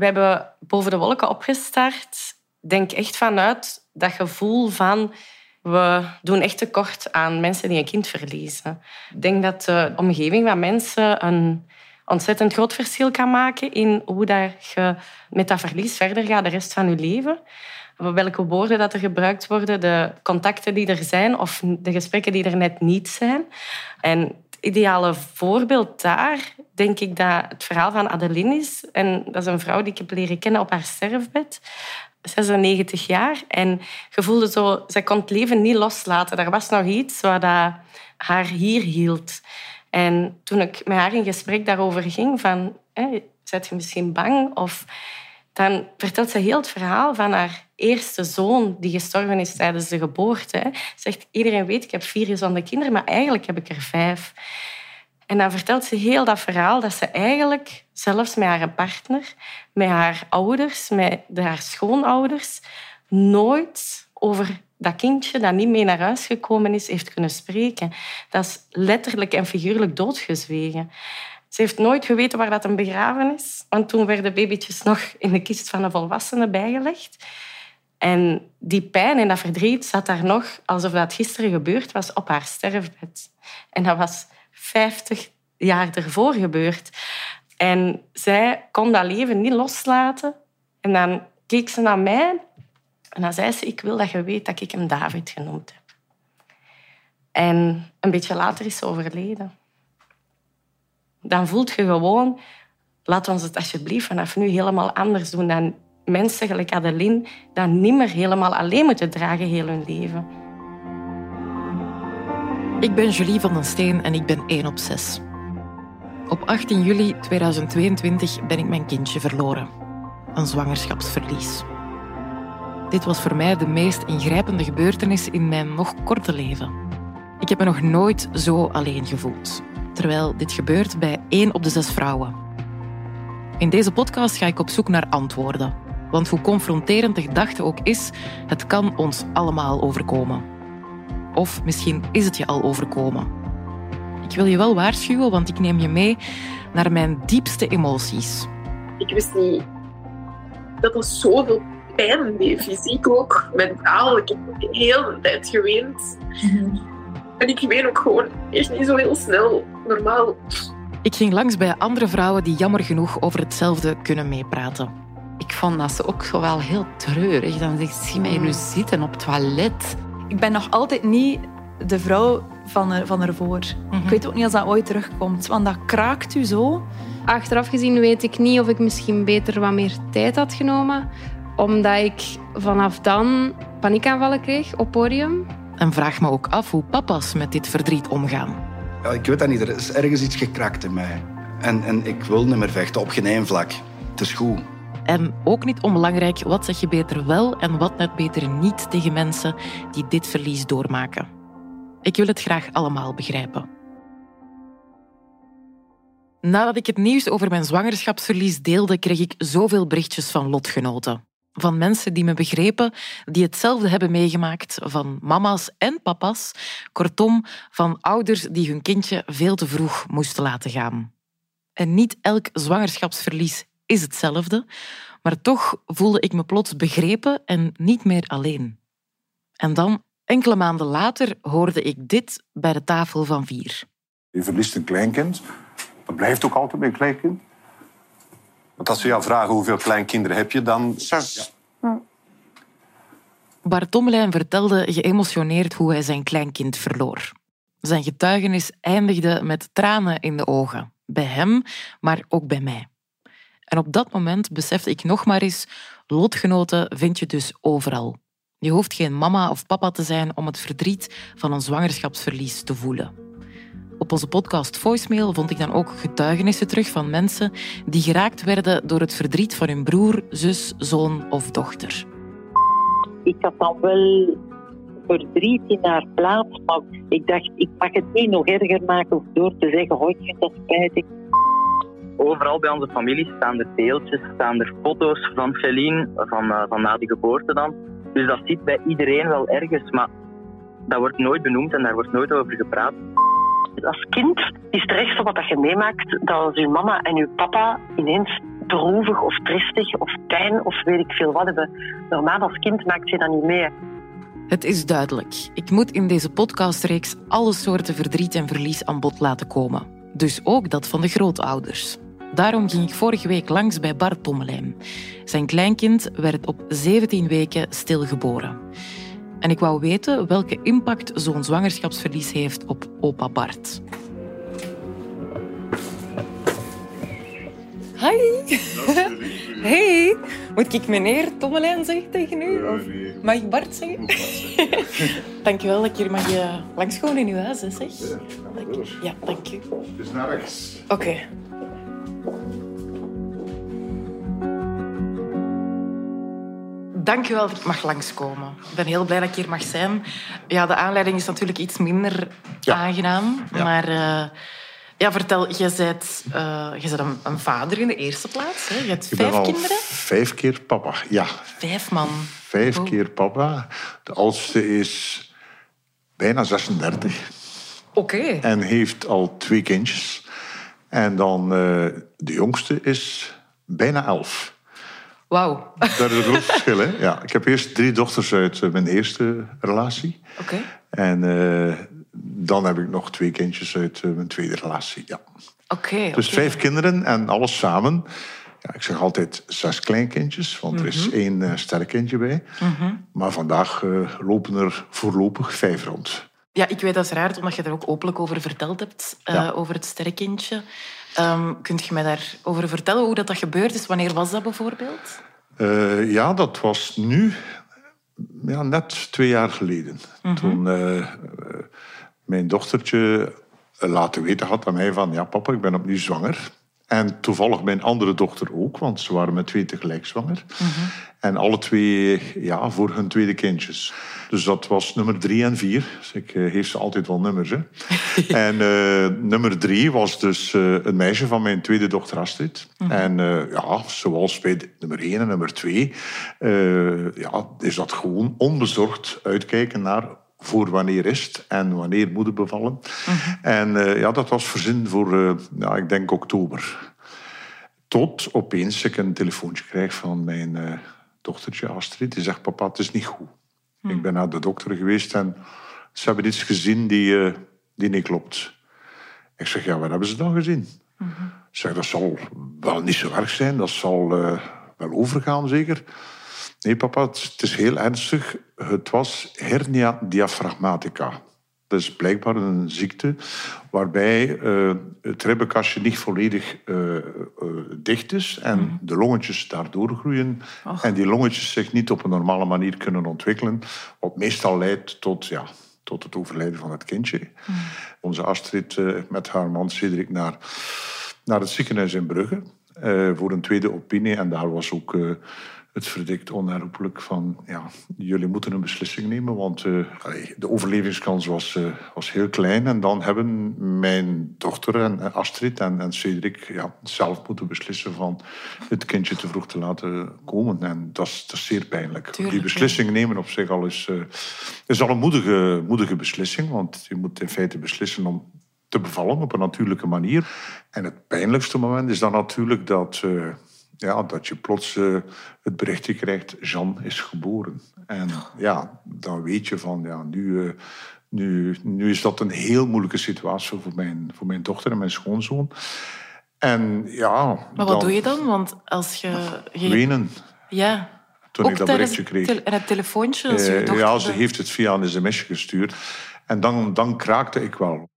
We hebben boven de wolken opgestart. Denk echt vanuit dat gevoel van we doen echt tekort aan mensen die een kind verliezen. Ik denk dat de omgeving van mensen een ontzettend groot verschil kan maken in hoe dat je met dat verlies verder gaat de rest van je leven. Welke woorden dat er gebruikt worden, de contacten die er zijn of de gesprekken die er net niet zijn. En ideale voorbeeld daar, denk ik dat het verhaal van Adeline is. En dat is een vrouw die ik heb leren kennen op haar sterfbed. 96 jaar. En je voelde zo, zij kon het leven niet loslaten. Er was nog iets wat haar hier hield. En toen ik met haar in gesprek daarover ging, van, hè, je misschien bang? Of, dan vertelt ze heel het verhaal van haar eerste zoon die gestorven is tijdens de geboorte. Zegt, iedereen weet, ik heb vier gezonde kinderen, maar eigenlijk heb ik er vijf. En dan vertelt ze heel dat verhaal dat ze eigenlijk zelfs met haar partner, met haar ouders, met haar schoonouders, nooit over dat kindje dat niet mee naar huis gekomen is, heeft kunnen spreken. Dat is letterlijk en figuurlijk doodgezwegen. Ze heeft nooit geweten waar dat een begraven is. Want toen werden babytjes nog in de kist van een volwassene bijgelegd. En die pijn en dat verdriet zat daar nog alsof dat gisteren gebeurd was op haar sterfbed. En dat was 50 jaar ervoor gebeurd. En zij kon dat leven niet loslaten. En dan keek ze naar mij en dan zei ze, ik wil dat je weet dat ik hem David genoemd heb. En een beetje later is ze overleden. Dan voelt je gewoon, laat ons het alsjeblieft vanaf nu helemaal anders doen dan mensen gelijk Adeline dat niet meer helemaal alleen moeten dragen heel hun leven. Ik ben Julie van den Steen en ik ben 1 op 6. Op 18 juli 2022 ben ik mijn kindje verloren. Een zwangerschapsverlies. Dit was voor mij de meest ingrijpende gebeurtenis in mijn nog korte leven. Ik heb me nog nooit zo alleen gevoeld, terwijl dit gebeurt bij één op de zes vrouwen. In deze podcast ga ik op zoek naar antwoorden. Want hoe confronterend de gedachte ook is, het kan ons allemaal overkomen. Of misschien is het je al overkomen. Ik wil je wel waarschuwen, want ik neem je mee naar mijn diepste emoties. Ik wist niet dat er zoveel pijn deed, fysiek ook, mentaal. Ik heb heel de tijd geweend. En ik ween ook gewoon echt niet zo heel snel, normaal. Ik ging langs bij andere vrouwen die jammer genoeg over hetzelfde kunnen meepraten. Ik vond dat ze ook zo wel heel treurig. Dan zie mij nu zitten op het toilet. Ik ben nog altijd niet de vrouw van, er, van ervoor. Ik weet ook niet als dat ooit terugkomt, want dat kraakt u zo. Achteraf gezien weet ik niet of ik misschien beter wat meer tijd had genomen omdat ik vanaf dan paniekaanvallen kreeg op podium. En vraag me ook af hoe papa's met dit verdriet omgaan. Ja, ik weet dat niet. Er is ergens iets gekrakt in mij. En, en ik wil niet meer vechten op geen één vlak. Het is goed. En ook niet onbelangrijk, wat zeg je beter wel en wat net beter niet tegen mensen die dit verlies doormaken. Ik wil het graag allemaal begrijpen. Nadat ik het nieuws over mijn zwangerschapsverlies deelde, kreeg ik zoveel berichtjes van lotgenoten van mensen die me begrepen, die hetzelfde hebben meegemaakt, van mama's en papa's, kortom, van ouders die hun kindje veel te vroeg moesten laten gaan. En niet elk zwangerschapsverlies is hetzelfde, maar toch voelde ik me plots begrepen en niet meer alleen. En dan, enkele maanden later, hoorde ik dit bij de tafel van vier. Je verliest een kleinkind. Dat blijft ook altijd een kleinkind. Want als ze jou vragen hoeveel kleinkinderen heb je, dan... Zes. Ja. Bart Tommelijn vertelde geëmotioneerd hoe hij zijn kleinkind verloor. Zijn getuigenis eindigde met tranen in de ogen. Bij hem, maar ook bij mij. En op dat moment besefte ik nog maar eens, lotgenoten vind je dus overal. Je hoeft geen mama of papa te zijn om het verdriet van een zwangerschapsverlies te voelen. Op onze podcast Voicemail vond ik dan ook getuigenissen terug van mensen die geraakt werden door het verdriet van hun broer, zus, zoon of dochter. Ik had dan wel verdriet in haar plaats, maar ik dacht, ik mag het niet nog erger maken door te zeggen, oh, ik vind dat spijtig. Overal bij onze familie staan er beeldjes, staan er foto's van Feline, van, uh, van na de geboorte dan. Dus dat zit bij iedereen wel ergens, maar dat wordt nooit benoemd en daar wordt nooit over gepraat. Als kind is het ergste wat je meemaakt dat als je mama en je papa ineens droevig of tristig of pijn of weet ik veel wat hebben. Normaal als kind maakt je dat niet mee. Het is duidelijk. Ik moet in deze podcastreeks alle soorten verdriet en verlies aan bod laten komen. Dus ook dat van de grootouders. Daarom ging ik vorige week langs bij Bart Pommelijn. Zijn kleinkind werd op 17 weken stilgeboren. En ik wou weten welke impact zo'n zwangerschapsverlies heeft op opa Bart. Hi. Hey. Moet ik meneer Tommelijn zeggen tegen u? Of mag ik Bart zeggen? dank u wel dat ik hier mag uh, langskomen in uw huis, hè, zeg. Ja, dank, ja, dank naar rechts. Oké. U wel dat ik mag langskomen. Ik ben heel blij dat ik hier mag zijn. Ja, de aanleiding is natuurlijk iets minder aangenaam. Maar uh, ja, vertel, je bent, uh, je bent een, een, vader in de eerste plaats. Hè? Je hebt ik vijf kinderen. Vijf keer papa, ja. Vijf man. Vijf Oh. keer papa. De oudste is bijna 36 Oké. en heeft al twee kindjes. En dan eh, de jongste is bijna elf. Wauw. Dat is een groot verschil, hè? Ja, ik heb eerst drie dochters uit eh, mijn eerste relatie. Oké. En eh, dan heb ik nog twee kindjes uit eh, mijn tweede relatie, ja. Oké. Dus oké. vijf kinderen en alles samen. Ja, ik zeg altijd zes kleinkindjes, want er is één eh sterrenkindje bij. Mhm. Maar vandaag lopen er voorlopig vijf rond. Ja, ik weet dat is raar, omdat je er ook openlijk over verteld hebt, Ja. over het sterrenkindje. Ehm kunt je mij daarover vertellen hoe dat, dat gebeurd is? Wanneer was dat bijvoorbeeld? Eh, ja, dat was nu ja, net twee jaar geleden. Toen eh, eh, mijn dochtertje laten weten had aan mij van... Ja, papa, ik ben opnieuw zwanger. En toevallig mijn andere dochter ook, want ze waren met twee tegelijk zwanger. En alle twee ja, voor hun tweede kindjes. Dus dat was nummer drie en vier. Dus ik eh, geef ze altijd wel nummers. Hè. en eh, nummer drie was dus eh, een meisje van mijn tweede dochter Astrid. En eh, ja, zoals bij nummer één en nummer twee... eh, ja, is dat gewoon onbezorgd uitkijken naar voor wanneer is het en wanneer moet het bevallen. En eh, ja, dat was verzin voor, eh, ja, ik denk, oktober. Tot opeens ik een telefoontje krijg van mijn eh, dochtertje Astrid. Die zegt, papa, het is niet goed. Ik ben naar de dokter geweest en ze hebben iets gezien die, die niet klopt. Ik zeg, ja, wat hebben ze dan gezien? Ze zeg, dat zal wel niet zo erg zijn. Dat zal wel overgaan, zeker. Nee, papa, het het is heel ernstig. Het was hernia diaphragmatica. Dat is blijkbaar een ziekte waarbij eh, het ribbenkastje niet volledig eh, eh, dicht is en de longetjes daardoor groeien en die longetjes zich niet op een normale manier kunnen ontwikkelen, wat meestal leidt tot, ja, tot het overlijden van het kindje. Onze Astrid met haar man Cedric naar, naar het ziekenhuis in Brugge voor een tweede opinie en daar was ook het verdikt onherroepelijk van ja, jullie moeten een beslissing nemen, want eh, de overlevingskans was, eh, was heel klein. En dan hebben mijn dochter en Astrid en, en Cedric ja, zelf moeten beslissen van het kindje te vroeg te laten komen. En dat is, dat is zeer pijnlijk. Tuurlijk, Die beslissing nemen op zich al is, eh, is al een moedige, moedige beslissing, want je moet in feite beslissen om te bevallen op een natuurlijke manier. En het pijnlijkste moment is dan natuurlijk dat, ja, dat je plots eh, het berichtje krijgt... Jean is geboren. En ja, dan weet je van, ja, nu, eh, nu, nu is dat een heel moeilijke situatie voor mijn, voor mijn dochter en mijn schoonzoon. En ja... Maar wat doe je dan? Want als je... je Wenen, Ja. toen ook ik dat berichtje kreeg. en het telefoontje? Als je Eh, dochter ja, ze heeft het via een sms'je gestuurd. En dan, dan kraakte ik wel.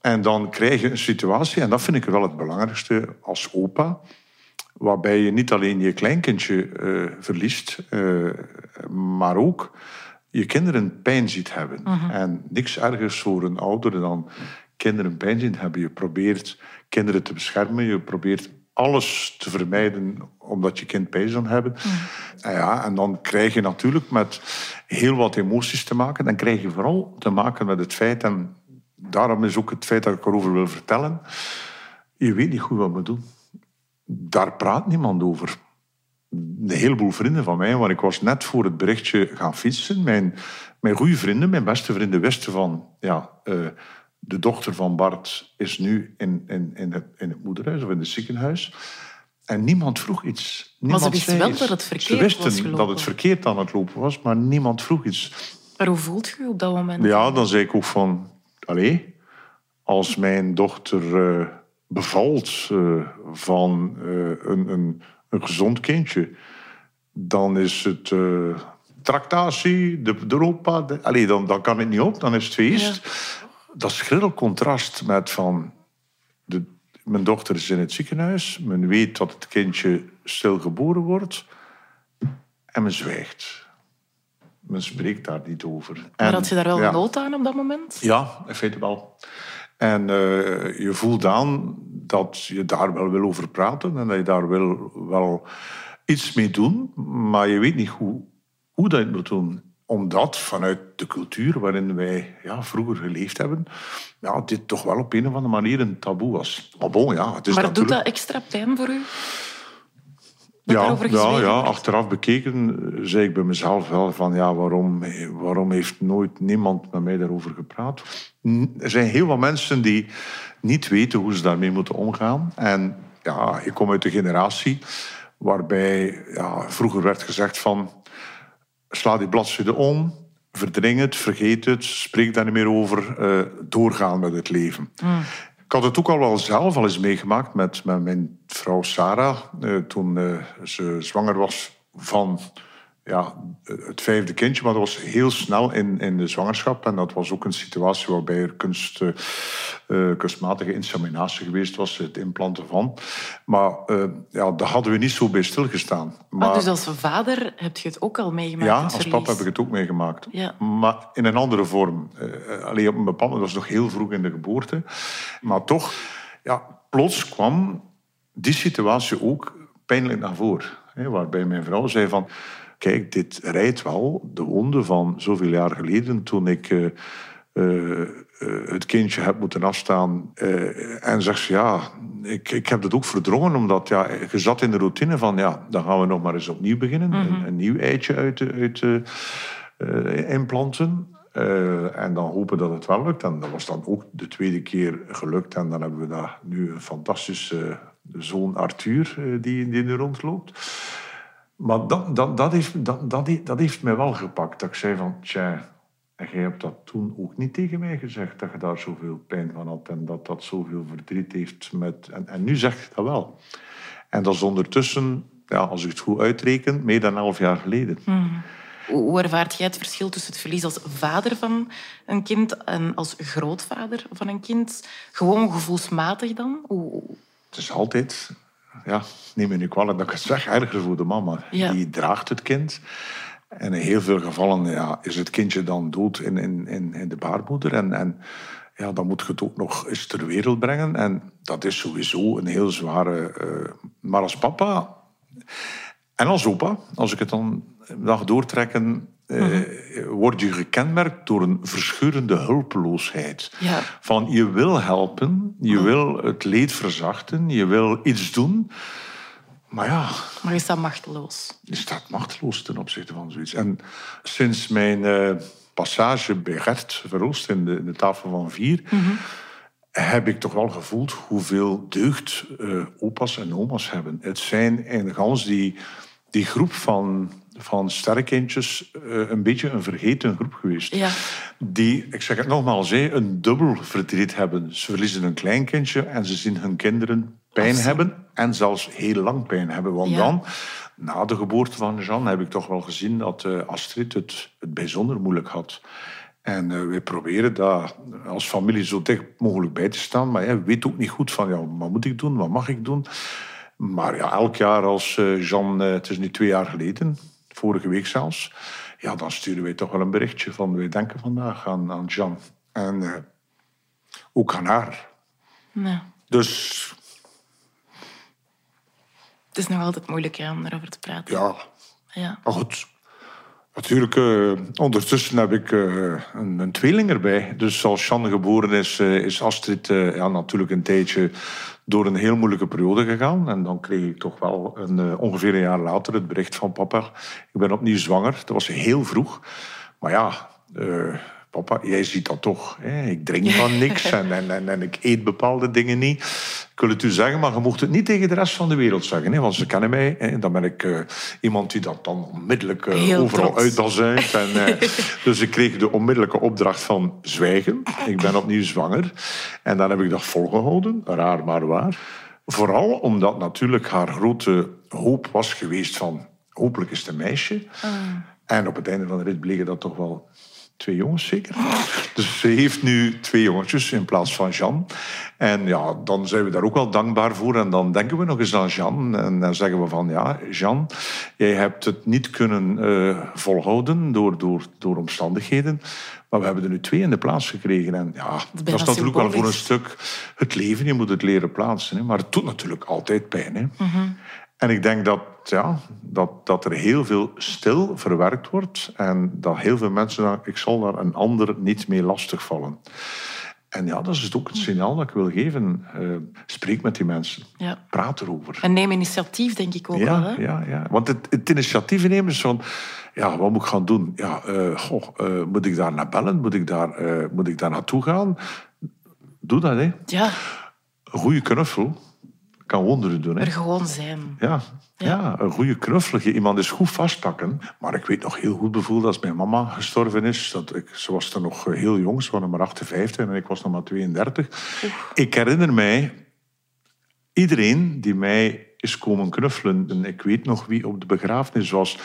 En dan krijg je een situatie, en dat vind ik wel het belangrijkste als opa, waarbij je niet alleen je kleinkindje eh, verliest, eh, maar ook je kinderen pijn ziet hebben. En niks ergers voor een ouder dan kinderen pijn zien hebben. Je probeert kinderen te beschermen, je probeert alles te vermijden omdat je kind pijn zal hebben. En, ja, en dan krijg je natuurlijk met heel wat emoties te maken. Dan krijg je vooral te maken met het feit, en daarom is ook het feit dat ik erover wil vertellen, je weet niet goed wat we doen. Daar praat niemand over. Een heleboel vrienden van mij, want ik was net voor het berichtje gaan fietsen. Mijn, mijn goede vrienden, mijn beste vrienden wisten van... Ja, eh, de dochter van Bart is nu in, in, in, het, in het moederhuis of in het ziekenhuis. En niemand vroeg iets. Niemand ze wisten wel iets. dat het verkeerd Ze wisten was gelopen. dat het verkeerd aan het lopen was, maar niemand vroeg iets. Maar hoe voelt je op dat moment? Ja, dan zei ik ook van... Allee, als mijn dochter eh, bevalt eh, van eh, een, een, een gezond kindje... dan is het eh, tractatie, de, de opa... De, allee, dan, dan kan het niet op, dan is het feest. Dat schril contrast met van... De, mijn dochter is in het ziekenhuis. Men weet dat het kindje stilgeboren wordt. En men zwijgt. Men spreekt daar niet over. Maar En, had je daar wel ja. nood aan op dat moment? Ja, in feite wel. En eh, je voelt aan dat je daar wel wil over praten en dat je daar wil wel iets mee doen, maar je weet niet hoe, hoe dat je het moet doen. Omdat vanuit de cultuur waarin wij ja, vroeger geleefd hebben, ja, dit toch wel op een of andere manier een taboe was. Maar bon, ja, het is maar doet dat extra pijn voor u? Ja, ja, ja, achteraf bekeken eh, zei ik bij mezelf wel van ja, waarom, waarom heeft nooit niemand met mij daarover gepraat? Er zijn heel wat mensen die niet weten hoe ze daarmee moeten omgaan. En ja, ik kom uit de generatie waarbij ja, vroeger werd gezegd van sla die bladzijde om, verdring het, vergeet het, spreek daar niet meer over, eh, doorgaan met het leven. Ik had het ook al wel zelf al eens meegemaakt met, met mijn vrouw Sarah. eh, toen eh, ze zwanger was van ja, het vijfde kindje. Maar dat was heel snel in, in de zwangerschap. En dat was ook een situatie waarbij er kunst, eh, eh, kunstmatige inseminatie geweest was. Het implanten van. Maar eh, ja, daar hadden we niet zo bij stilgestaan. Maar dus als vader heb je het ook al meegemaakt? Ja, als papa heb ik het ook meegemaakt. Ja. Maar in een andere vorm. Alleen op een bepaald moment, dat was nog heel vroeg in de geboorte. Maar toch, ja, plots kwam die situatie ook pijnlijk naar voren. Hè, waarbij mijn vrouw zei van... Kijk, dit rijdt wel de wonden van zoveel jaar geleden... toen ik eh, eh, eh, het kindje heb moeten afstaan. En zegt ze, ja, ik, ik heb dat ook verdrongen... omdat ja, je zat in de routine van... ja, dan gaan we nog maar eens opnieuw beginnen. een, een nieuw eitje uit de... Uit de implanten. En dan hopen dat het wel lukt. En dat was dan ook de tweede keer gelukt. En dan hebben we daar nu een fantastische zoon Arthur die, die nu rondloopt. Maar dat, dat, dat, heeft, dat, dat, heeft- dat heeft mij wel gepakt. Dat ik zei van, tja, en jij hebt dat toen ook niet tegen mij gezegd... dat je daar zoveel pijn van had en dat dat zoveel verdriet heeft. Met, en, en nu zeg je dat wel. En dat is ondertussen, ja, als ik het goed uitreken, meer dan elf jaar geleden. Hoe hoe ervaart jij het verschil tussen het verlies als vader van een kind en als grootvader van een kind? Gewoon gevoelsmatig dan? Hoe... Het is altijd, ja, neem me niet kwalijk dat ik het zeg, erger voor de mama. Ja. Die draagt het kind. En in heel veel gevallen ja, is het kindje dan dood in, in, in, in de baarmoeder. En, en ja, dan moet je het ook nog eens ter wereld brengen. En dat is sowieso een heel zware... eh, maar als papa en als opa, als ik het dan mag doortrekken... eh, word je gekenmerkt door een verschurende hulpeloosheid. Ja. Van je wil helpen, je wil het leed verzachten, je wil iets doen. Maar ja, Maar je staat machteloos. je staat machteloos ten opzichte van zoiets. En sinds mijn eh, passage bij Gert Verhulst in de, in de tafel van vier... heb ik toch wel gevoeld hoeveel deugd eh, opa's en oma's hebben. Het zijn in gans die, die groep van, van sterrenkindjes eh, een beetje een vergeten groep geweest. Ja. Die, ik zeg het nogmaals, een dubbel verdriet hebben. Ze verliezen een kleinkindje en ze zien hun kinderen pijn Afzien. hebben. En zelfs heel lang pijn hebben. Want Ja. dan, na de geboorte van Jean, heb ik toch wel gezien dat eh, Astrid het, het bijzonder moeilijk had. En eh, wij proberen daar als familie zo dicht mogelijk bij te staan. Maar ja, we weten ook niet goed van, ja, wat moet ik doen, wat mag ik doen? Maar ja, elk jaar als Jean, het is nu twee jaar geleden, vorige week zelfs, ja, dan sturen wij toch wel een berichtje van, wij denken vandaag aan, aan Jean. En eh, ook aan haar. Dus Het is nog altijd moeilijk hè, om daarover te praten. ja, Ja. Maar goed, natuurlijk, eh, ondertussen heb ik eh, een, een tweeling erbij. Dus als Jeanne geboren is, eh, is Astrid ja, natuurlijk een tijdje door een heel moeilijke periode gegaan. En dan kreeg ik toch wel een, ongeveer een jaar later het bericht van papa. Ik ben opnieuw zwanger. Dat was heel vroeg. Maar ja, papa, jij ziet dat toch. Hè? Ik drink van niks en, en, en, en, ik eet bepaalde dingen niet. Ik wil het u zeggen, maar je mocht het niet tegen de rest van de wereld zeggen. Hè? Want ze kennen mij. Hè? Dan ben ik uh, iemand die dat dan onmiddellijk uh, overal uitdazuigt. En, uh, dus ik kreeg de onmiddellijke opdracht van zwijgen. Ik ben opnieuw zwanger. En dan heb ik dat volgehouden. Raar, maar waar. Vooral omdat natuurlijk haar grote hoop was geweest van... Hopelijk is het een meisje. Ah. En op het einde van de rit bleken dat toch wel twee jongens zeker. Dus ze heeft nu twee jongetjes in plaats van Jean. En ja, dan zijn we daar ook wel dankbaar voor. En dan denken we nog eens aan Jean. En dan zeggen we van, ja, Jean, jij hebt het niet kunnen uh, volhouden door, door, door omstandigheden. Maar we hebben er nu twee in de plaats gekregen. En ja, dat, is natuurlijk wel voor een stuk het leven. Je moet het leren plaatsen. Hè. Maar het doet natuurlijk altijd pijn. Hè. Mm en ik denk dat, ja, dat, dat er heel veel stil verwerkt wordt en dat heel veel mensen zeggen, ik zal daar een ander niet mee lastigvallen. En ja, dat is ook het signaal dat ik wil geven. Uh, spreek met die mensen. Ja. Praat erover. En neem initiatief, denk ik ook ja, wel. Hè? Ja, ja. Want het, het initiatief nemen is van... Ja, wat moet ik gaan doen? Ja, uh, goh, uh, moet ik daar naar bellen? Moet ik daar, moet ik daar naartoe gaan? Doe dat, hè. Ja. Een goede knuffel kan wonderen doen. Hè? Er gewoon zijn. Ja, ja. een goede knuffel. Iemand is goed vastpakken. Maar ik weet nog heel goed bijvoorbeeld als mijn mama gestorven is. Dat ik, ze was dan nog heel jong, ze was nog maar 58 en ik was nog maar 32. Ik herinner mij iedereen die mij is komen knuffelen. En ik weet nog wie op de begrafenis was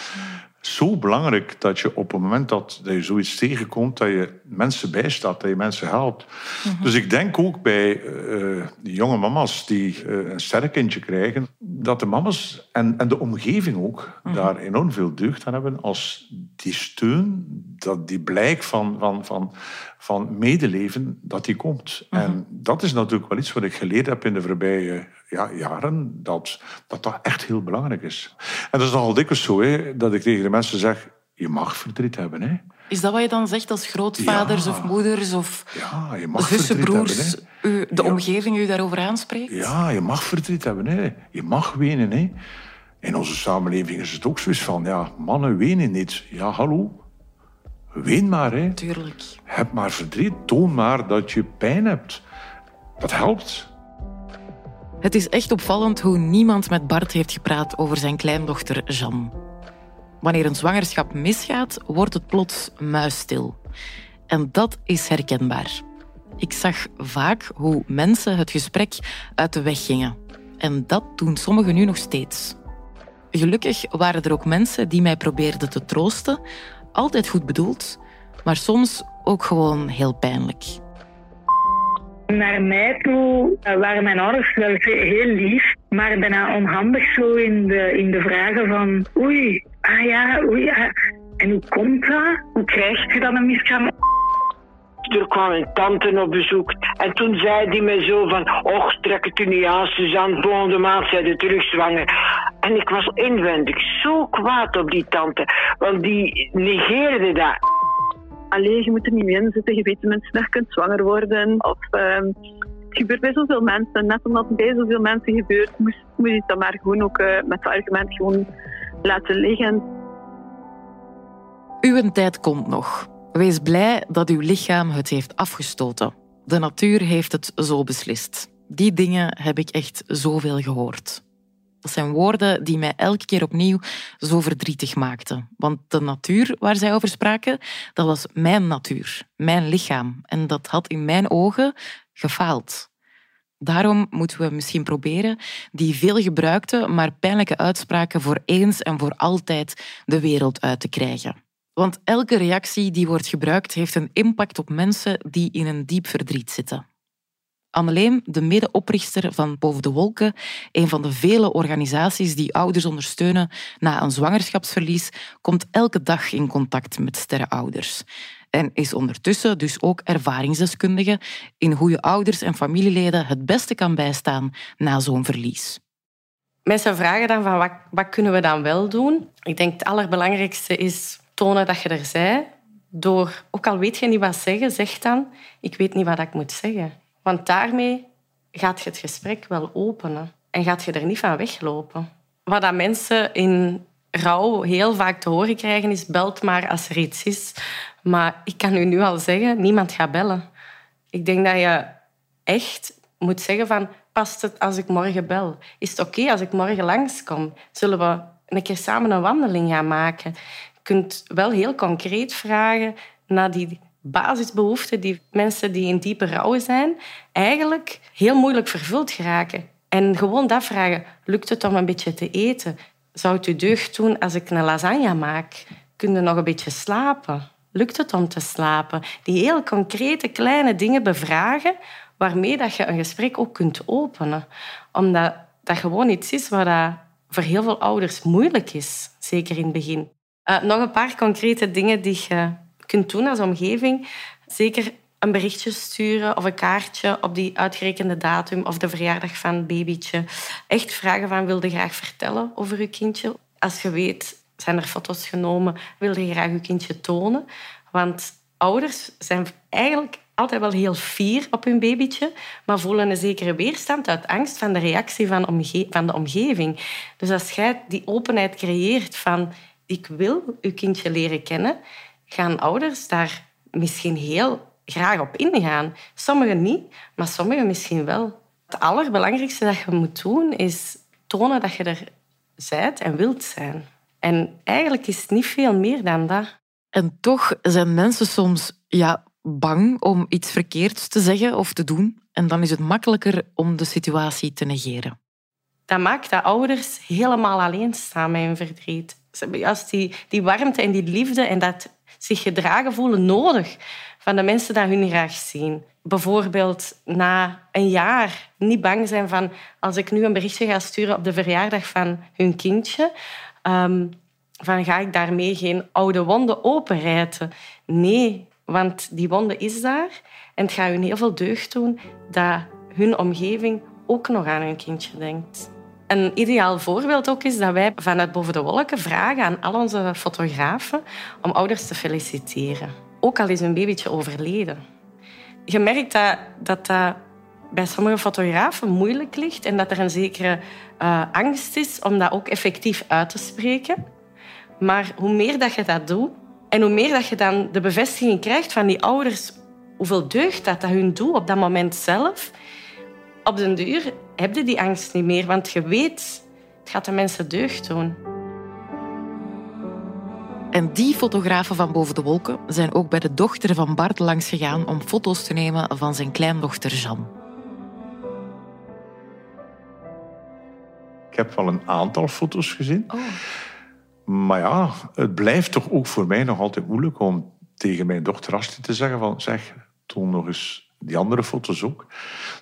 zo belangrijk dat je op het moment dat, dat je zoiets tegenkomt, dat je mensen bijstaat, dat je mensen helpt. Mhm. Dus ik denk ook bij uh, die jonge mama's die uh, een sterrenkindje krijgen, dat de mama's en, en de omgeving ook mhm. daar enorm veel deugd aan hebben als die steun, dat die blijk van, van, van, van medeleven, dat die komt. Mhm. En dat is natuurlijk wel iets wat ik geleerd heb in de voorbije ja, jaren, dat, dat dat echt heel belangrijk is. En dat is nogal dikwijls zo, hè, dat ik tegen de mensen zeg, je mag verdriet hebben. Hè. Is dat wat je dan zegt als grootvaders of moeders of ja, je mag zussen, broers, hebben, u, de omgeving u daarover aanspreekt? Ja, je mag verdriet hebben. Hè. Je mag wenen. Hè. In onze samenleving is het ook zoiets van, ja, mannen wenen niet. Ja, hallo. Ween maar. Hè. Tuurlijk. Heb maar verdriet. Toon maar dat je pijn hebt. Dat helpt. Het is echt opvallend hoe niemand met Bart heeft gepraat over zijn kleindochter Jeanne. Wanneer een zwangerschap misgaat, wordt het plots muisstil. En dat is herkenbaar. Ik zag vaak hoe mensen het gesprek uit de weg gingen. En dat doen sommigen nu nog steeds. Gelukkig waren er ook mensen die mij probeerden te troosten, altijd goed bedoeld, maar soms ook gewoon heel pijnlijk. Naar mij toe eh, waren mijn ouders wel heel lief, maar bijna onhandig zo in de, in de vragen van oei, ah ja, oei, ah. en hoe komt dat? Hoe krijg je dan een miskraam? Er kwam een tante op bezoek en toen zei die me zo van, och, trek het u niet aan, Suzanne, volgende maand zijn ze terug zwanger. En ik was inwendig zo kwaad op die tante, want die negeerde dat. Alleen, je moet er niet mee in zitten. Je weet dat mensen daar kunt zwanger worden. Of, uh, het gebeurt bij zoveel mensen. Net omdat het bij zoveel mensen gebeurt, moet, je dan maar gewoon ook uh, met het argument gewoon laten liggen. Uw tijd komt nog. Wees blij dat uw lichaam het heeft afgestoten. De natuur heeft het zo beslist. Die dingen heb ik echt zoveel gehoord. Dat zijn woorden die mij elke keer opnieuw zo verdrietig maakten. Want de natuur waar zij over spraken, dat was mijn natuur, mijn lichaam. En dat had in mijn ogen gefaald. Daarom moeten we misschien proberen die veelgebruikte, maar pijnlijke uitspraken voor eens en voor altijd de wereld uit te krijgen. Want elke reactie die wordt gebruikt heeft een impact op mensen die in een diep verdriet zitten. Anneleen, de medeoprichter van Boven de Wolken, een van de vele organisaties die ouders ondersteunen na een zwangerschapsverlies, komt elke dag in contact met sterrenouders. En is ondertussen dus ook ervaringsdeskundige in hoe je ouders en familieleden het beste kan bijstaan na zo'n verlies. Mensen vragen dan van wat, wat kunnen we dan wel doen? Ik denk het allerbelangrijkste is tonen dat je er bent. Door, ook al weet je niet wat zeggen, zeg dan, ik weet niet wat ik moet zeggen. Want daarmee gaat je het gesprek wel openen en gaat je er niet van weglopen. Wat dat mensen in rouw heel vaak te horen krijgen is belt maar als er iets is. Maar ik kan u nu al zeggen, niemand gaat bellen. Ik denk dat je echt moet zeggen van, past het als ik morgen bel? Is het oké als ik morgen langskom? Zullen we een keer samen een wandeling gaan maken? Je kunt wel heel concreet vragen naar die basisbehoeften die mensen die in diepe rouw zijn, eigenlijk heel moeilijk vervuld geraken. En gewoon dat vragen, lukt het om een beetje te eten? Zou het u deugd doen als ik een lasagne maak? Kun je nog een beetje slapen? Lukt het om te slapen? Die heel concrete kleine dingen bevragen waarmee dat je een gesprek ook kunt openen. Omdat dat gewoon iets is wat voor heel veel ouders moeilijk is, zeker in het begin. Uh, nog een paar concrete dingen die je kunt doen als omgeving. Zeker een berichtje sturen of een kaartje op die uitgerekende datum of de verjaardag van het babytje. Echt vragen van, wilde graag vertellen over je kindje? Als je weet, zijn er foto's genomen, wilde je graag je kindje tonen? Want ouders zijn eigenlijk altijd wel heel fier op hun babytje, maar voelen een zekere weerstand uit angst van de reactie van, van de omgeving. Dus als jij die openheid creëert van ik wil uw kindje leren kennen, gaan ouders daar misschien heel graag op ingaan. Sommigen niet, maar sommigen misschien wel. Het allerbelangrijkste dat je moet doen is tonen dat je er bent en wilt zijn. En eigenlijk is het niet veel meer dan dat. En toch zijn mensen soms ja, bang om iets verkeerds te zeggen of te doen. En dan is het makkelijker om de situatie te negeren. Dat maakt dat ouders helemaal alleen staan met hun verdriet. Ze hebben juist die, die warmte en die liefde en dat zich gedragen voelen nodig van de mensen die hun graag zien. Bijvoorbeeld na een jaar niet bang zijn van als ik nu een berichtje ga sturen op de verjaardag van hun kindje, um, van ga ik daarmee geen oude wonden openrijten? Nee, want die wonde is daar en het gaat hun heel veel deugd doen dat hun omgeving ook nog aan hun kindje denkt. Een ideaal voorbeeld ook is dat wij vanuit Boven de Wolken vragen aan al onze fotografen om ouders te feliciteren. Ook al is hun babytje overleden. Je merkt dat dat, bij sommige fotografen moeilijk ligt en dat er een zekere uh, angst is om dat ook effectief uit te spreken. Maar hoe meer dat je dat doet en hoe meer dat je dan de bevestiging krijgt van die ouders, hoeveel deugd dat, dat hun doet op dat moment zelf, op den duur heb je die angst niet meer, want je weet, het gaat de mensen deugd doen. En die fotografen van Boven de Wolken zijn ook bij de dochter van Bart langs gegaan om foto's te nemen van zijn kleindochter Jeanne. Ik heb wel een aantal foto's gezien. Oh. Maar ja, het blijft toch ook voor mij nog altijd moeilijk om tegen mijn dochter Astrid te zeggen van zeg, toon nog eens die andere foto's ook.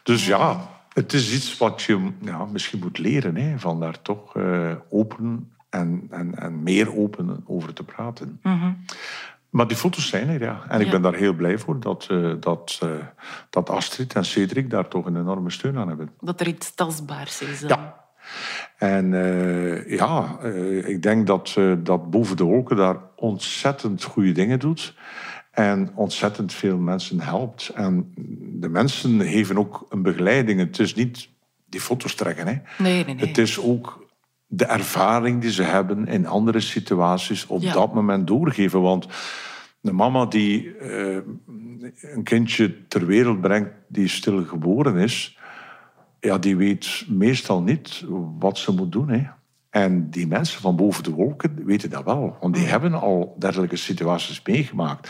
Dus ja, het is iets wat je ja, misschien moet leren, hè, van daar toch uh, open en, en, en meer open over te praten. Mhm. Maar die foto's zijn er, ja. En ik ben daar heel blij voor dat, uh, dat, uh, dat Astrid en Cedric daar toch een enorme steun aan hebben. Dat er iets tastbaars is. Ja. En ja, ik denk dat, dat Boven de Wolken daar ontzettend goede dingen doet. En ontzettend veel mensen helpt. En de mensen geven ook een begeleiding. Het is niet die foto's trekken. Hè. Nee, nee, nee. Het is ook de ervaring die ze hebben in andere situaties op dat moment doorgeven. Want de mama die uh, een kindje ter wereld brengt die stil geboren is, ja, die weet meestal niet wat ze moet doen. Hè. En die mensen van boven de wolken weten dat wel, want die hebben al dergelijke situaties meegemaakt.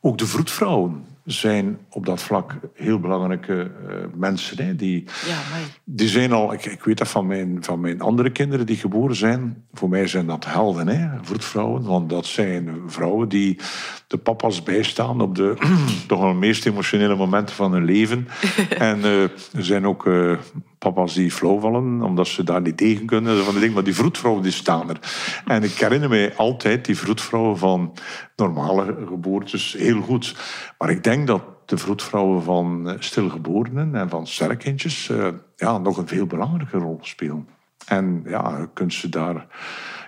Ook de vroedvrouwen zijn op dat vlak heel belangrijke uh, mensen. Hè, die, ja, die zijn al, ik, ik, weet dat van mijn, van mijn andere kinderen die geboren zijn. Voor mij zijn dat helden, hè, vroedvrouwen. Want dat zijn vrouwen die de papa's bijstaan op de toch wel meest emotionele momenten van hun leven. en uh, er zijn ook uh, papa's die flauw vallen, omdat ze daar niet tegen kunnen. Van de ding, maar die vroedvrouwen die staan er. En ik herinner mij altijd die vroedvrouwen van normale geboortes heel goed. Maar ik denk dat de vroedvrouwen van eh, stilgeborenen en van sterkindjes uh, ja, nog een veel belangrijke rol spelen. En ja, je kunt ze daar...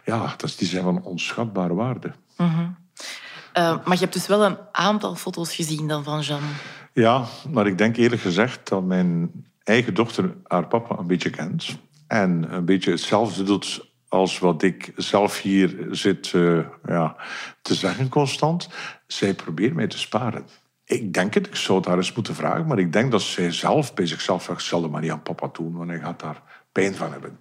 Ja, die zijn van onschatbare waarde. Mm -hmm. uh, maar je hebt dus wel een aantal foto's gezien dan van Jeanne. Ja, maar ik denk eerlijk gezegd dat mijn eigen dochter haar papa een beetje kent. En een beetje hetzelfde doet als wat ik zelf hier zit uh, ja, te zeggen constant. Zij probeert mij te sparen. Ik denk het, ik zou het haar eens moeten vragen, maar ik denk dat zij zelf bij zichzelf zegt, zal maar niet aan papa doen, want hij gaat daar pijn van hebben.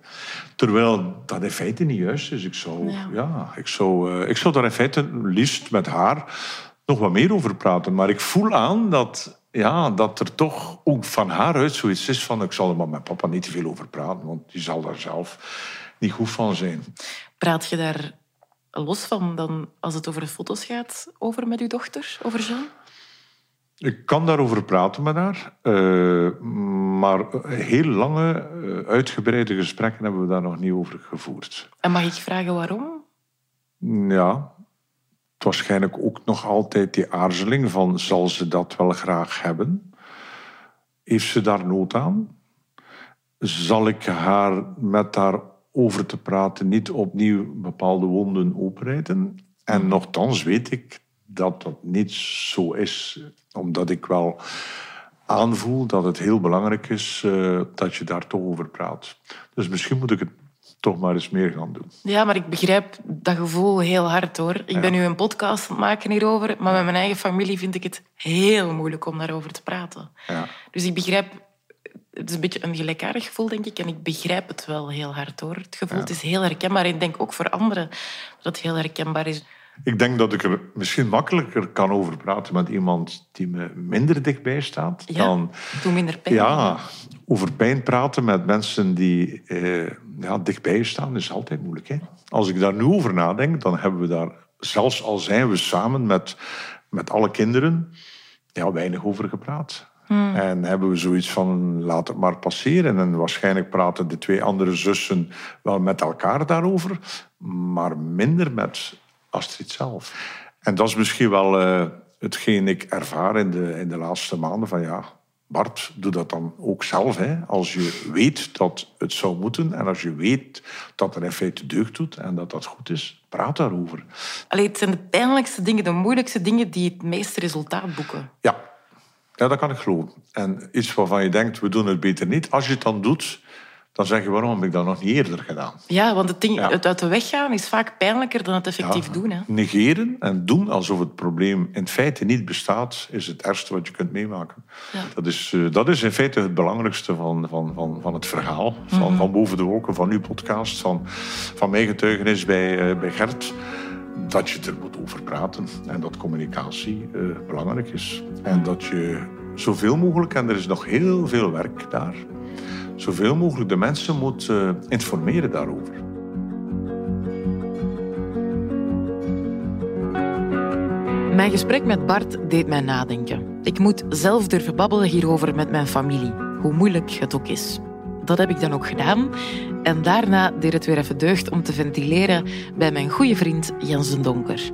Terwijl dat in feite niet juist is. Ik zou, ja. ik zou, uh, ik zou daar in feite liefst met haar nog wat meer over praten. Maar ik voel aan dat, ja, dat er toch ook van haar uit zoiets is van ik zal er maar met papa niet te veel over praten, want die zal daar zelf niet goed van zijn. Praat je daar los van dan, als het over de foto's gaat, over met uw dochter, over Jean? Ik kan daarover praten met haar, uh, maar heel lange, uh, uitgebreide gesprekken hebben we daar nog niet over gevoerd. En mag ik vragen waarom? Ja, waarschijnlijk ook nog altijd die aarzeling van zal ze dat wel graag hebben? Heeft ze daar nood aan? Zal ik haar met haar over te praten niet opnieuw bepaalde wonden openrijden? En nogthans weet ik dat dat niet zo is, omdat ik wel aanvoel dat het heel belangrijk is uh, dat je daar toch over praat. Dus misschien moet ik het toch maar eens meer gaan doen. Ja, maar ik begrijp dat gevoel heel hard hoor. Ik ben nu een podcast aan het maken hierover, maar met mijn eigen familie vind ik het heel moeilijk om daarover te praten. Ja. Dus ik begrijp, het is een beetje een gelijkaardig gevoel denk ik, en ik begrijp het wel heel hard hoor. Het gevoel het is heel herkenbaar en ik denk ook voor anderen dat het heel herkenbaar is. Ik denk dat ik er misschien makkelijker kan over praten met iemand die me minder dichtbij staat. Ja, dan, doe minder pijn. Ja, over pijn praten met mensen die eh, ja, dichtbij staan is altijd moeilijk. Hè? Als ik daar nu over nadenk, dan hebben we daar, zelfs al zijn we samen met, met alle kinderen, ja, weinig over gepraat. Hmm. En hebben we zoiets van, laat het maar passeren. En waarschijnlijk praten de twee andere zussen wel met elkaar daarover, maar minder met Astrid zelf. En dat is misschien wel uh, hetgeen ik ervaar in de, in de laatste maanden. Van ja, Bart, doe dat dan ook zelf. Hè. Als je weet dat het zou moeten en als je weet dat er in feite deugd doet en dat dat goed is, praat daarover. Allee, het zijn de pijnlijkste dingen, de moeilijkste dingen die het meeste resultaat boeken. Ja. ja, dat kan ik geloven. En iets waarvan je denkt, we doen het beter niet. Als je het dan doet, dan zeg je waarom heb ik dat nog niet eerder gedaan? Ja, want het, ding, het uit de weg gaan is vaak pijnlijker dan het effectief doen. Hè? Negeren en doen alsof het probleem in feite niet bestaat, is het ergste wat je kunt meemaken. Ja. Dat, is, uh, dat is in feite het belangrijkste van, van, van, van het verhaal. Van, Mhm. van Boven de Wolken, van uw podcast, van, van mijn getuigenis bij, uh, bij Gert. Dat je er moet over praten en dat communicatie uh, belangrijk is. En dat je zoveel mogelijk, en er is nog heel veel werk daar zoveel mogelijk de mensen moet uh, informeren daarover. Mijn gesprek met Bart deed mij nadenken. Ik moet zelf durven babbelen hierover met mijn familie, hoe moeilijk het ook is. Dat heb ik dan ook gedaan. En daarna deed het weer even deugd om te ventileren bij mijn goede vriend Jens den Donker.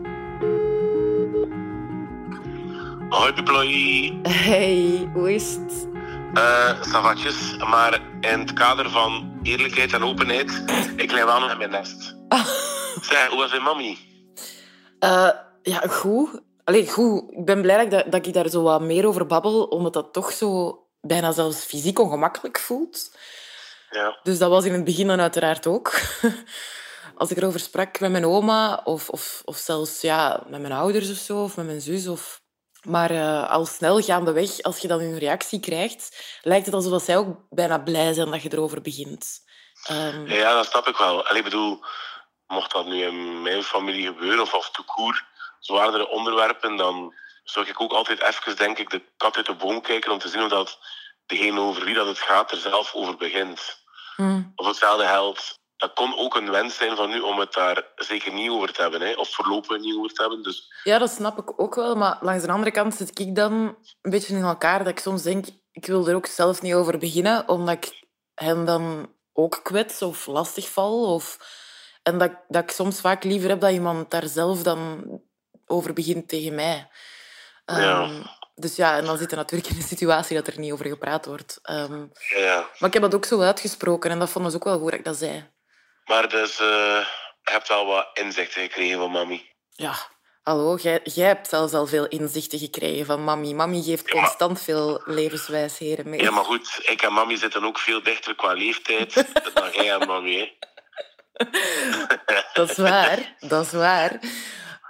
Hoi, Piploy. Hey, hoe is het? Uh, savatjes, maar in het kader van eerlijkheid en openheid, ik lig wel nog in mijn nest. zeg, hoe was mijn mami? Uh, ja, goed. Allee, goed. Ik ben blij dat, dat ik daar zo wat meer over babbel, omdat dat toch zo bijna zelfs fysiek ongemakkelijk voelt. Ja. Dus dat was in het begin dan uiteraard ook. Als ik erover sprak met mijn oma, of, of, of zelfs ja, met mijn ouders of zo, of met mijn zus, of maar uh, al snel gaandeweg, als je dan een reactie krijgt, lijkt het alsof zij ook bijna blij zijn dat je erover begint. Um... Ja, dat snap ik wel. En ik bedoel, mocht dat nu in mijn familie gebeuren, of, of te koer, zwaardere onderwerpen, dan zou ik ook altijd even, denk ik, de kat uit de boom kijken om te zien of dat degene over wie dat het gaat er zelf over begint. Mm. Of hetzelfde geldt. Dat kon ook een wens zijn van u om het daar zeker niet over te hebben. Hè? Of voorlopig niet over te hebben. Dus... Ja, dat snap ik ook wel. Maar langs de andere kant zit ik dan een beetje in elkaar. Dat ik soms denk, ik wil er ook zelf niet over beginnen. Omdat ik hen dan ook kwets of lastig val. Of... En dat, dat ik soms vaak liever heb dat iemand daar zelf dan over begint tegen mij. Ja. Um, dus ja, en dan zit je natuurlijk in een situatie dat er niet over gepraat wordt. Um, ja. Maar ik heb dat ook zo uitgesproken en dat vonden ze ook wel goed dat ik dat zei. Maar dus, uh, je hebt wel wat inzichten gekregen van mami. Ja, hallo, jij, jij hebt zelfs al veel inzichten gekregen van mami. Mami geeft Ja, maar- constant veel levenswijsheden mee. Ja, maar goed, ik en mami zitten ook veel dichter qua leeftijd dan jij en mami. Hè. Dat is waar, dat is waar.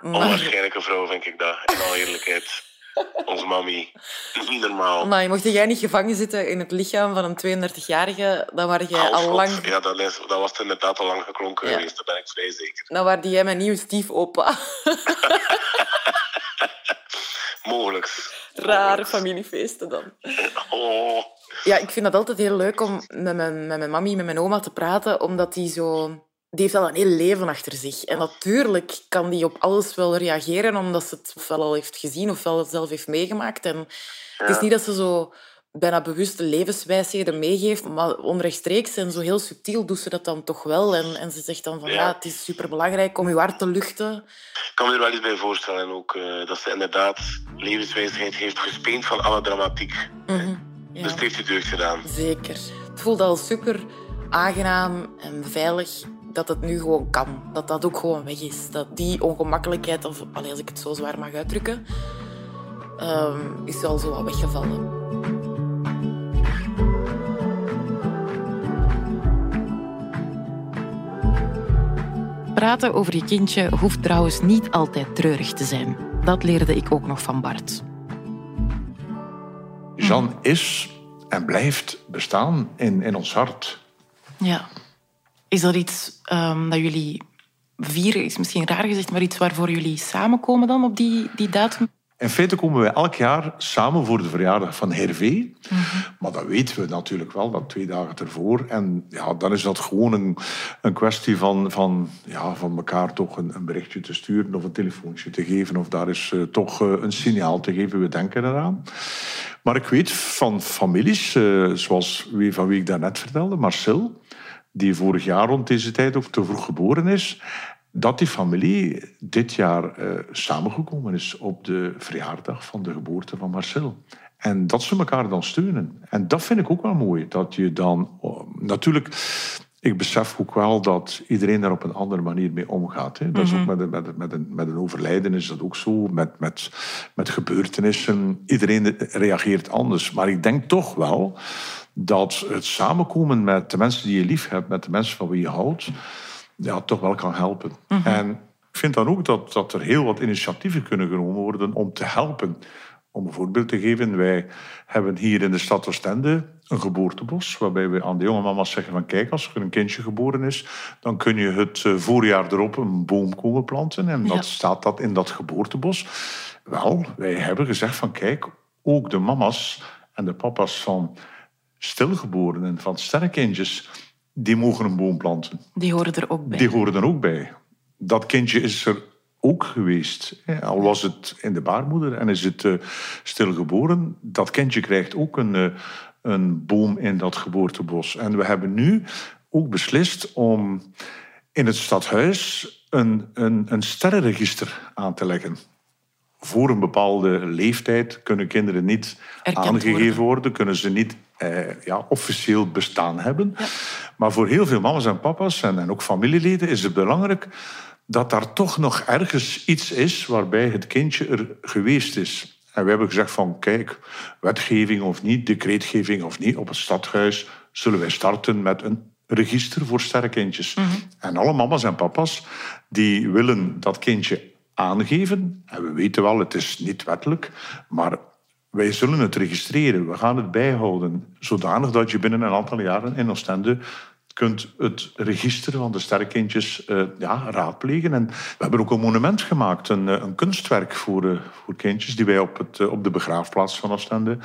Maar, Onwaarschijnlijke vrouw, vind ik dat. In alle eerlijkheid. Onze mami. Niet normaal. maar mocht jij niet gevangen zitten in het lichaam van een 32-jarige, dan waren jij Oh, al God. lang... Ja, dat, is, dat was inderdaad al lang geklonken Ja. geweest. Dat ben ik vrij zeker. Dan waren jij mijn nieuwe stiefopa. Mogelijk. Rare familiefeesten dan. Oh. Ja, ik vind dat altijd heel leuk om met mijn, met mijn mami, met mijn oma te praten, omdat die zo... Die heeft al een heel leven achter zich. En natuurlijk kan die op alles wel reageren, omdat ze het ofwel al heeft gezien ofwel zelf heeft meegemaakt. En Het is niet dat ze zo bijna bewuste levenswijsheden meegeeft, maar onrechtstreeks en zo heel subtiel doet ze dat dan toch wel. En, en ze zegt dan van ja, Ja. het is superbelangrijk om je hart te luchten. Ik kan me er wel iets bij voorstellen ook. eh, dat ze inderdaad levenswijsheid heeft gespeend van alle dramatiek. Ja. Dus het heeft je deugd gedaan. Zeker. Het voelt al super aangenaam en veilig dat het nu gewoon kan. Dat dat ook gewoon weg is. Dat die ongemakkelijkheid, of allee, als ik het zo zwaar mag uitdrukken, ehm, is al zo wat weggevallen. Praten over je kindje hoeft trouwens niet altijd treurig te zijn. Dat leerde ik ook nog van Bart. Jean is en blijft bestaan in, in ons hart. Ja. Is dat iets ehm, dat jullie vieren, is misschien raar gezegd, maar iets waarvoor jullie samenkomen dan op die, die datum? In feite komen wij elk jaar samen voor de verjaardag van Hervé. Maar dat weten we natuurlijk wel, dat twee dagen ervoor. En ja, dan is dat gewoon een, een kwestie van, van, ja, van elkaar toch een, een berichtje te sturen of een telefoontje te geven. Of daar is eh, toch eh, een signaal te geven. We denken eraan. Maar ik weet van families, eh, zoals wie, van wie ik daarnet vertelde, Marcel, die vorig jaar rond deze tijd ook te vroeg geboren is, dat die familie dit jaar eh, samengekomen is op de verjaardag van de geboorte van Marcel. En dat ze elkaar dan steunen. En dat vind ik ook wel mooi. Dat je dan... natuurlijk, ik besef ook wel dat iedereen daar op een andere manier mee omgaat. Hè. Dat is ook Mhm. met een, met, een, met, een, met een overlijden is dat ook zo. Met, met, met gebeurtenissen. Iedereen reageert anders. Maar ik denk toch wel dat het samenkomen met de mensen die je lief hebt, met de mensen van wie je houdt, ja, toch wel kan helpen. En ik vind dan ook dat, dat er heel wat initiatieven kunnen genomen worden om te helpen. Om een voorbeeld te geven, wij hebben hier in de stad Oostende een geboortebos, waarbij we aan de jonge mama's zeggen van kijk, als er een kindje geboren is, dan kun je het eh, voorjaar erop een boom komen planten. En dat staat dat in dat geboortebos. Wel, wij hebben gezegd van kijk, ook de mama's en de papa's van stilgeborenen, van sterrenkindjes, die mogen een boom planten. Die horen er ook bij. Die horen er ook bij. Dat kindje is er ook geweest. Al was het in de baarmoeder en is het eh, stilgeboren. Dat kindje krijgt ook een, eh, een boom in dat geboortebos. En we hebben nu ook beslist om in het stadhuis een, een, een sterrenregister aan te leggen. Voor een bepaalde leeftijd kunnen kinderen niet Erkend aangegeven worden. kunnen ze niet eh, ja, officieel bestaan hebben. Maar voor heel veel mama's en papa's en, en ook familieleden is het belangrijk dat daar toch nog ergens iets is waarbij het kindje er geweest is. En we hebben gezegd van, kijk, wetgeving of niet, decreetgeving of niet, op het stadhuis zullen wij starten met een register voor sterrenkindjes. En alle mama's en papa's die willen dat kindje aangeven. En we weten wel, het is niet wettelijk, maar wij zullen het registreren. We gaan het bijhouden, zodanig dat je binnen een aantal jaren in Oostende kunt het register van de sterrenkindjes eh, ja, raadplegen. En we hebben ook een monument gemaakt, een, eh, een kunstwerk voor, eh, voor kindjes, die wij op, het, op de begraafplaats van Oostende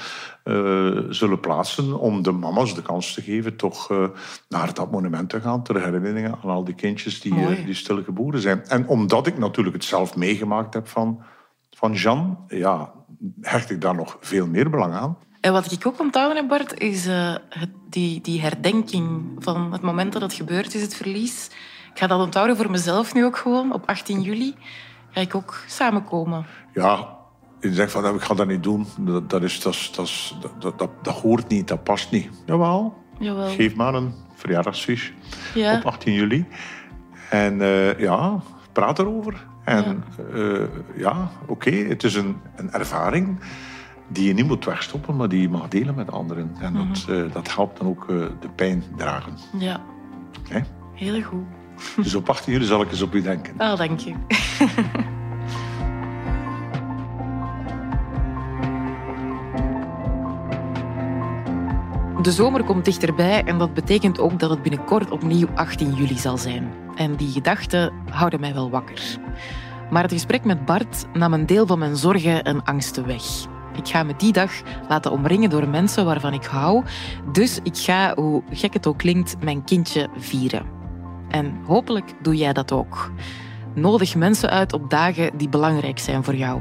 zullen plaatsen, om de mama's de kans te geven toch naar dat monument te gaan, ter herinnering aan al die kindjes die, die stilgeboren zijn. En omdat ik natuurlijk het zelf meegemaakt heb van, van Jean, ja, hecht ik daar nog veel meer belang aan. En wat ik ook onthouden heb, Bart, is eh, het, die, die herdenking van het moment dat het gebeurd is, het verlies. Ik ga dat onthouden voor mezelf nu ook gewoon. Op 18 juli ga ik ook samenkomen. Ja, ik zeg van, ik ga dat niet doen. Dat, dat, is, dat, dat, dat, dat, dat hoort niet, dat past niet. Jawel, Jawel. geef maar een verjaardagsfiche Ja. op 18 juli. En eh, ja, praat erover. En ja, ja oké, het is een, een ervaring die je niet moet wegstoppen, maar die je mag delen met anderen. En dat, eh, dat helpt dan ook eh, de pijn dragen. Ja, Hè? heel goed. Dus op 18 juli zal ik eens op u denken. Oh, dank je. De zomer komt dichterbij en dat betekent ook dat het binnenkort opnieuw 18 juli zal zijn. En die gedachten houden mij wel wakker. Maar het gesprek met Bart nam een deel van mijn zorgen en angsten weg. Ik ga me die dag laten omringen door mensen waarvan ik hou. Dus ik ga, hoe gek het ook klinkt, mijn kindje vieren. En hopelijk doe jij dat ook. Nodig mensen uit op dagen die belangrijk zijn voor jou.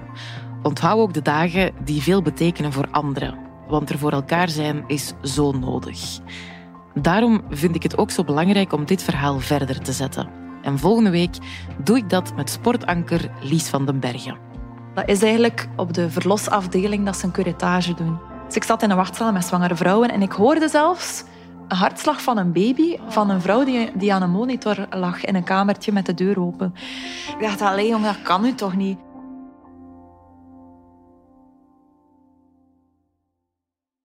Onthoud ook de dagen die veel betekenen voor anderen. Want er voor elkaar zijn is zo nodig. Daarom vind ik het ook zo belangrijk om dit verhaal verder te zetten. En volgende week doe ik dat met sportanker Lies van den Bergen. Dat is eigenlijk op de verlosafdeling dat ze een curettage doen. Dus ik zat in een wachtzaal met zwangere vrouwen en ik hoorde zelfs een hartslag van een baby van een vrouw die, die aan een monitor lag in een kamertje met de deur open. Ik dacht, alleen jongen, dat kan nu toch niet?